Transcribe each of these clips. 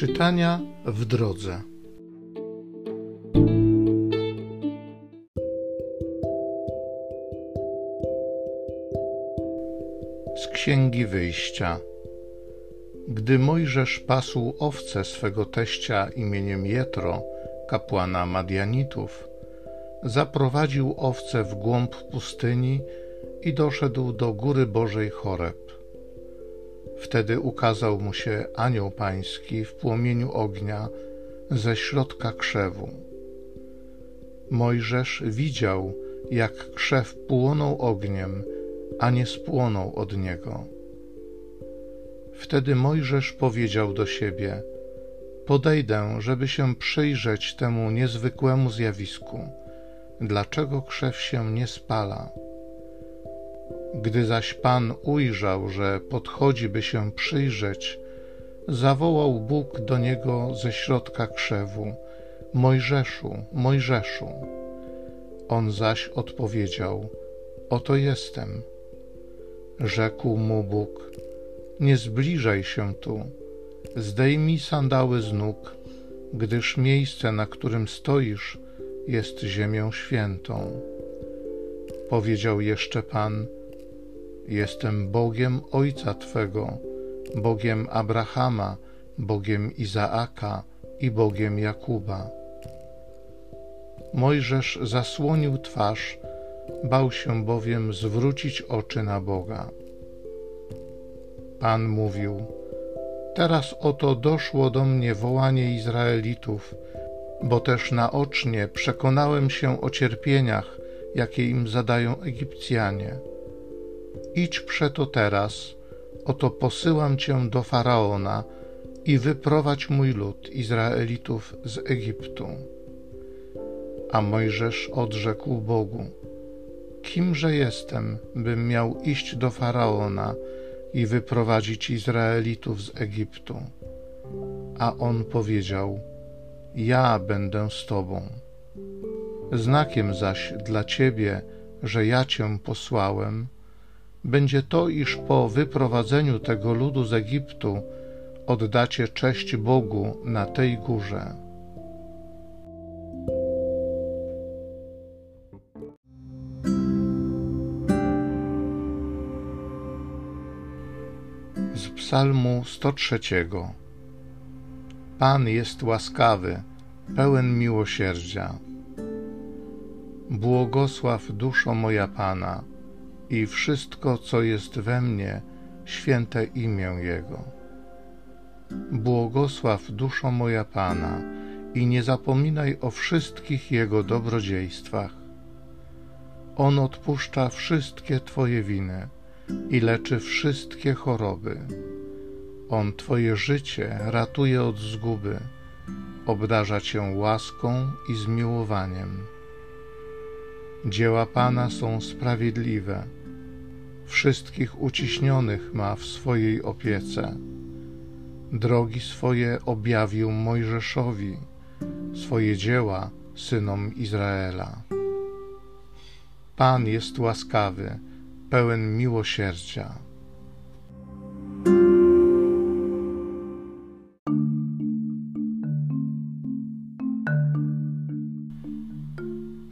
Czytania w drodze. Z Księgi Wyjścia. Gdy Mojżesz pasł owce swego teścia imieniem Jetro, kapłana Madianitów, zaprowadził owce w głąb pustyni i doszedł do góry Bożej Choreb. Wtedy ukazał mu się anioł pański w płomieniu ognia ze środka krzewu. Mojżesz widział, jak krzew płonął ogniem, a nie spłonął od niego. Wtedy Mojżesz powiedział do siebie: Podejdę, żeby się przyjrzeć temu niezwykłemu zjawisku. Dlaczego krzew się nie spala? Gdy zaś Pan ujrzał, że podchodzi, by się przyjrzeć, zawołał Bóg do niego ze środka krzewu: Mojżeszu, Mojżeszu. On zaś odpowiedział: Oto jestem. Rzekł mu Bóg: Nie zbliżaj się tu, zdejmij sandały z nóg, gdyż miejsce, na którym stoisz, jest ziemią świętą. Powiedział jeszcze Pan: Jestem Bogiem Ojca Twego, Bogiem Abrahama, Bogiem Izaaka i Bogiem Jakuba. Mojżesz zasłonił twarz, bał się bowiem zwrócić oczy na Boga. Pan mówił: Teraz oto doszło do mnie wołanie Izraelitów, bo też naocznie przekonałem się o cierpieniach, jakie im zadają Egipcjanie Idź przeto teraz, oto posyłam cię do faraona i wyprowadź mój lud Izraelitów z Egiptu. A Mojżesz odrzekł Bogu: Kimże jestem, bym miał iść do faraona i wyprowadzić Izraelitów z Egiptu? A on powiedział: Ja będę z tobą. Znakiem zaś dla ciebie, że ja cię posłałem, będzie to, iż po wyprowadzeniu tego ludu z Egiptu oddacie cześć Bogu na tej górze. Z Psalmu 103 Pan jest łaskawy, pełen miłosierdzia. Błogosław duszo moja Pana i wszystko, co jest we mnie, święte imię Jego. Błogosław duszo moja Pana i nie zapominaj o wszystkich Jego dobrodziejstwach. On odpuszcza wszystkie Twoje winy i leczy wszystkie choroby. On Twoje życie ratuje od zguby, obdarza Cię łaską i zmiłowaniem. Dzieła Pana są sprawiedliwe wszystkich uciśnionych ma w swojej opiece. Drogi swoje objawił Mojżeszowi, swoje dzieła synom Izraela. Pan jest łaskawy, pełen miłosierdzia.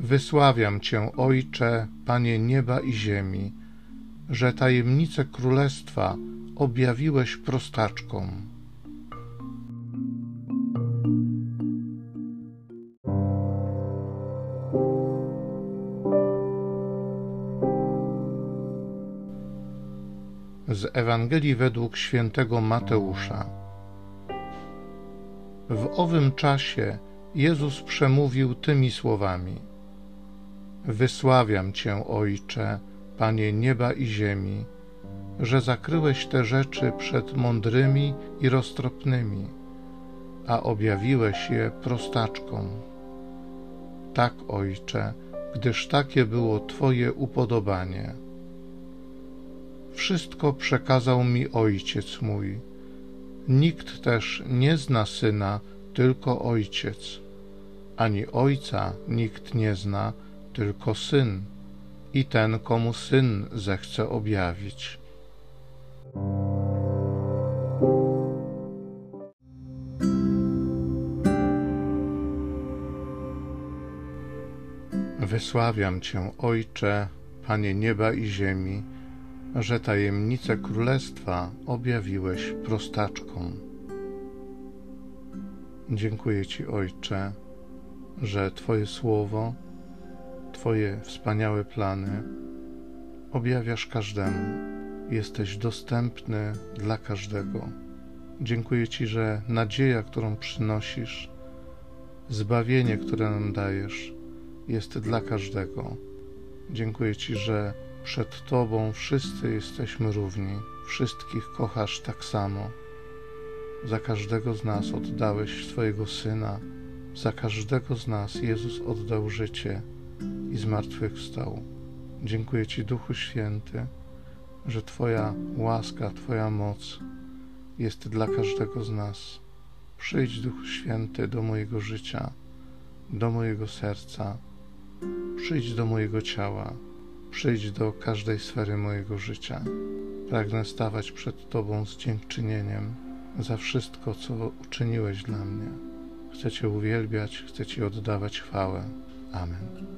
Wysławiam Cię, Ojcze, Panie nieba i ziemi, że tajemnice królestwa objawiłeś prostaczkom. Z Ewangelii według świętego Mateusza. W owym czasie Jezus przemówił tymi słowami: Wysławiam Cię, Ojcze, Panie nieba i ziemi, że zakryłeś te rzeczy przed mądrymi i roztropnymi, a objawiłeś je prostaczkom. Tak, Ojcze, gdyż takie było Twoje upodobanie. Wszystko przekazał mi Ojciec mój. Nikt też nie zna Syna, tylko Ojciec, ani Ojca nikt nie zna, tylko Syn i ten, komu Syn zechce objawić. Wysławiam Cię, Ojcze, Panie nieba i ziemi, że tajemnicę Królestwa objawiłeś prostaczkom. Dziękuję Ci, Ojcze, że Twoje słowo Twoje wspaniałe plany objawiasz każdemu. Jesteś dostępny dla każdego. Dziękuję Ci, że nadzieja, którą przynosisz, zbawienie, które nam dajesz, jest dla każdego. Dziękuję Ci, że przed Tobą wszyscy jesteśmy równi, wszystkich kochasz tak samo. Za każdego z nas oddałeś swojego Syna, za każdego z nas Jezus oddał życie i zmartwychwstał. Dziękuję Ci, Duchu Święty, że Twoja łaska, Twoja moc jest dla każdego z nas. Przyjdź, Duchu Święty, do mojego życia, do mojego serca, przyjdź do mojego ciała, przyjdź do każdej sfery mojego życia. Pragnę stawać przed Tobą z dziękczynieniem za wszystko, co uczyniłeś dla mnie. Chcę Cię uwielbiać, chcę Ci oddawać chwałę. Amen.